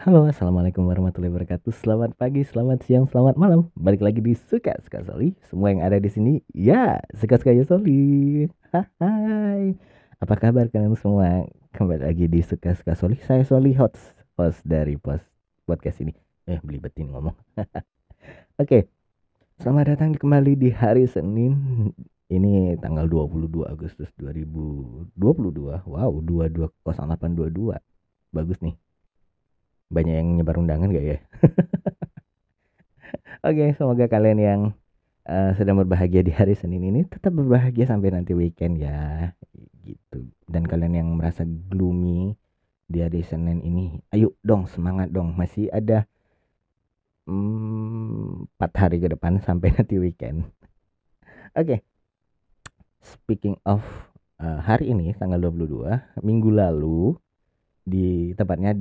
Halo, assalamualaikum warahmatullahi wabarakatuh. Selamat pagi, selamat siang, selamat malam. Balik lagi di Suka Suka Soli. Semua yang ada di sini, ya Suka Suka ya Soli. Hai, apa kabar kalian semua? Kembali lagi di Suka Suka Soli. Saya Soli host, host dari post podcast ini. Eh, belibetin ngomong. Oke, selamat datang kembali di hari Senin. Ini tanggal 22 Agustus 2022. Wow, 220822. Bagus nih banyak yang nyebar undangan gak ya? Oke, semoga kalian yang uh, sedang berbahagia di hari Senin ini tetap berbahagia sampai nanti weekend ya, gitu. Dan kalian yang merasa gloomy di hari Senin ini, ayo dong semangat dong, masih ada empat hari ke depan sampai nanti weekend. Oke, speaking of uh, hari ini tanggal 22, minggu lalu di tepatnya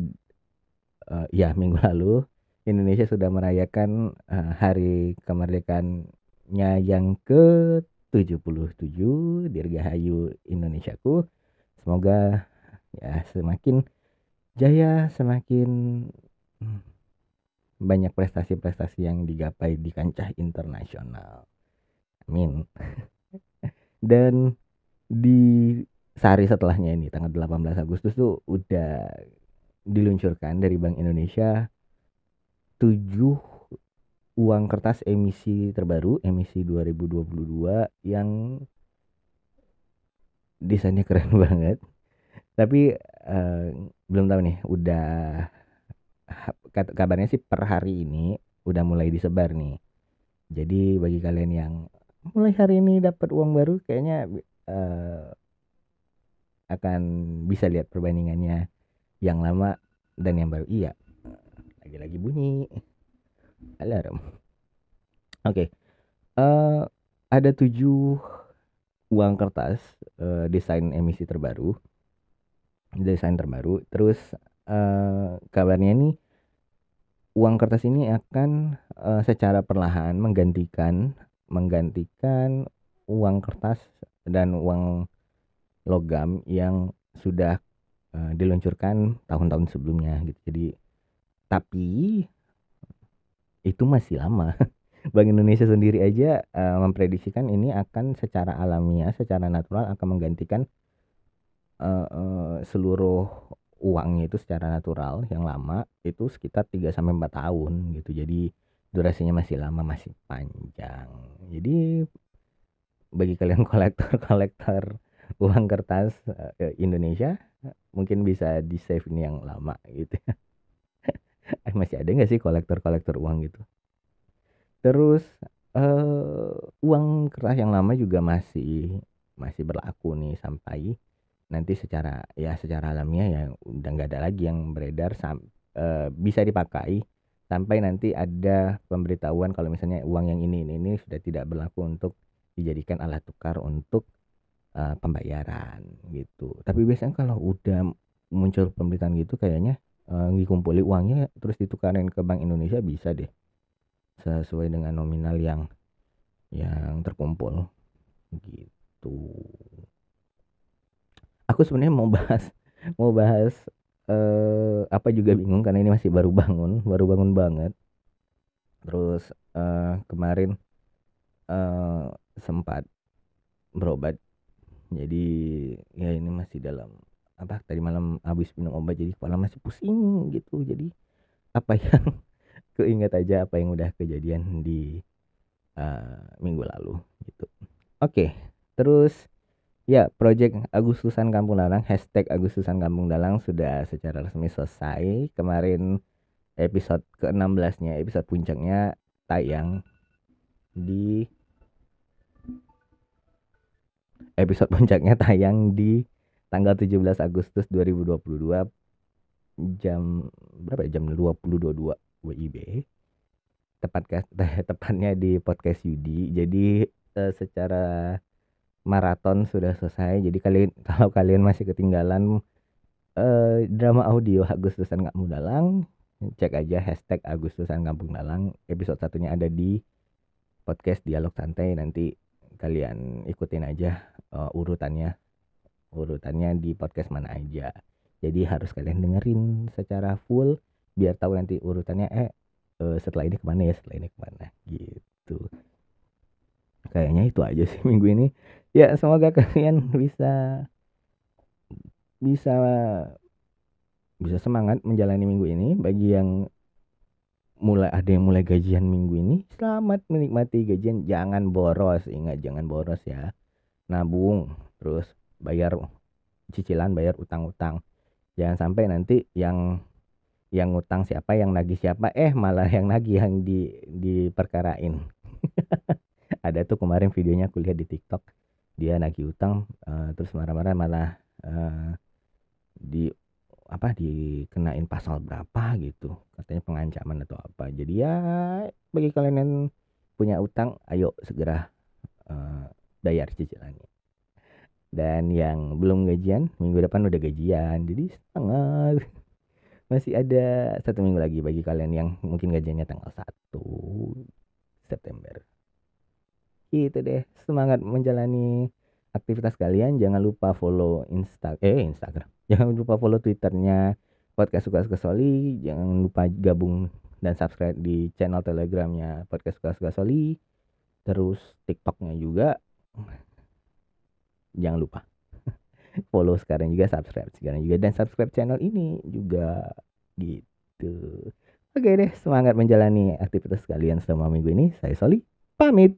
uh, ya minggu lalu Indonesia sudah merayakan uh, hari kemerdekaannya yang ke 77 Dirgahayu Indonesiaku. Semoga ya semakin jaya, semakin hmm, banyak prestasi-prestasi yang digapai di kancah internasional. Amin. Dan di sehari setelahnya ini tanggal 18 Agustus tuh udah diluncurkan dari Bank Indonesia tujuh uang kertas emisi terbaru emisi 2022 yang desainnya keren banget. Tapi uh, belum tahu nih udah kabarnya sih per hari ini udah mulai disebar nih. Jadi bagi kalian yang mulai hari ini dapat uang baru kayaknya uh, akan bisa lihat perbandingannya yang lama dan yang baru iya. Lagi-lagi bunyi. Alarm. Oke. Okay. uh, eh, ada tujuh uang kertas uh, desain emisi terbaru. Desain terbaru. Terus uh, kabarnya ini uang kertas ini akan uh, secara perlahan menggantikan menggantikan uang kertas dan uang logam yang sudah uh, diluncurkan tahun-tahun sebelumnya gitu. Jadi tapi itu masih lama. Bank Indonesia sendiri aja uh, memprediksikan ini akan secara alamiah, secara natural akan menggantikan uh, uh, seluruh uangnya itu secara natural yang lama itu sekitar 3 sampai 4 tahun gitu. Jadi durasinya masih lama, masih panjang. Jadi bagi kalian kolektor-kolektor uang kertas uh, Indonesia mungkin bisa di save ini yang lama gitu eh, masih ada nggak sih kolektor-kolektor uang gitu? Terus uh, uang kertas yang lama juga masih masih berlaku nih sampai nanti secara ya secara alamiah ya udah nggak ada lagi yang beredar sam, uh, bisa dipakai sampai nanti ada pemberitahuan kalau misalnya uang yang ini ini, ini sudah tidak berlaku untuk dijadikan alat tukar untuk uh, pembayaran gitu. Tapi biasanya kalau udah muncul pemberitaan gitu kayaknya uh, dikumpulin uangnya terus ditukarin ke Bank Indonesia bisa deh. Sesuai dengan nominal yang yang terkumpul gitu. Aku sebenarnya mau bahas mau bahas uh, apa juga bingung karena ini masih baru bangun, baru bangun banget. Terus uh, kemarin uh, sempat berobat jadi ya ini masih dalam apa tadi malam habis minum obat jadi kepala masih pusing gitu. Jadi apa yang keinget aja apa yang udah kejadian di uh, minggu lalu gitu. Oke okay, terus ya project Agustusan Kampung Dalang hashtag Agustusan Kampung Dalang sudah secara resmi selesai. Kemarin episode ke-16 nya episode puncaknya tayang di episode puncaknya tayang di tanggal 17 Agustus 2022 jam berapa ya? jam 20.22 WIB tepat tepatnya di podcast Yudi. Jadi uh, secara maraton sudah selesai. Jadi kalian kalau kalian masih ketinggalan uh, drama audio Agustusan Kampung Dalang cek aja hashtag Agustusan Kampung Dalang. Episode satunya ada di podcast dialog santai. Nanti kalian ikutin aja uh, urutannya. Urutannya di podcast mana aja. Jadi harus kalian dengerin secara full biar tahu nanti urutannya eh uh, setelah ini ke mana ya setelah ini ke mana gitu. Kayaknya itu aja sih minggu ini. Ya semoga kalian bisa bisa bisa semangat menjalani minggu ini. Bagi yang mulai ada yang mulai gajian minggu ini selamat menikmati gajian. Jangan boros ingat jangan boros ya. Nabung terus bayar cicilan bayar utang-utang. Jangan sampai nanti yang yang utang siapa yang nagih siapa eh malah yang nagih yang di diperkarain. Ada tuh kemarin videonya aku lihat di TikTok. Dia nagih utang uh, terus marah-marah malah uh, di apa dikenain pasal berapa gitu katanya pengancaman atau apa. Jadi ya bagi kalian yang punya utang ayo segera uh, bayar cicilannya. Dan yang belum gajian minggu depan udah gajian jadi setengah. Masih ada satu minggu lagi bagi kalian yang mungkin gajiannya tanggal 1 September. Itu deh, semangat menjalani aktivitas kalian. Jangan lupa follow Insta eh Instagram. Jangan lupa follow Twitternya podcast suka suka Soli. Jangan lupa gabung dan subscribe di channel Telegramnya podcast suka suka Soli. Terus TikToknya juga. Jangan lupa follow sekarang juga subscribe sekarang juga dan subscribe channel ini juga gitu oke deh semangat menjalani aktivitas kalian selama minggu ini saya Soli pamit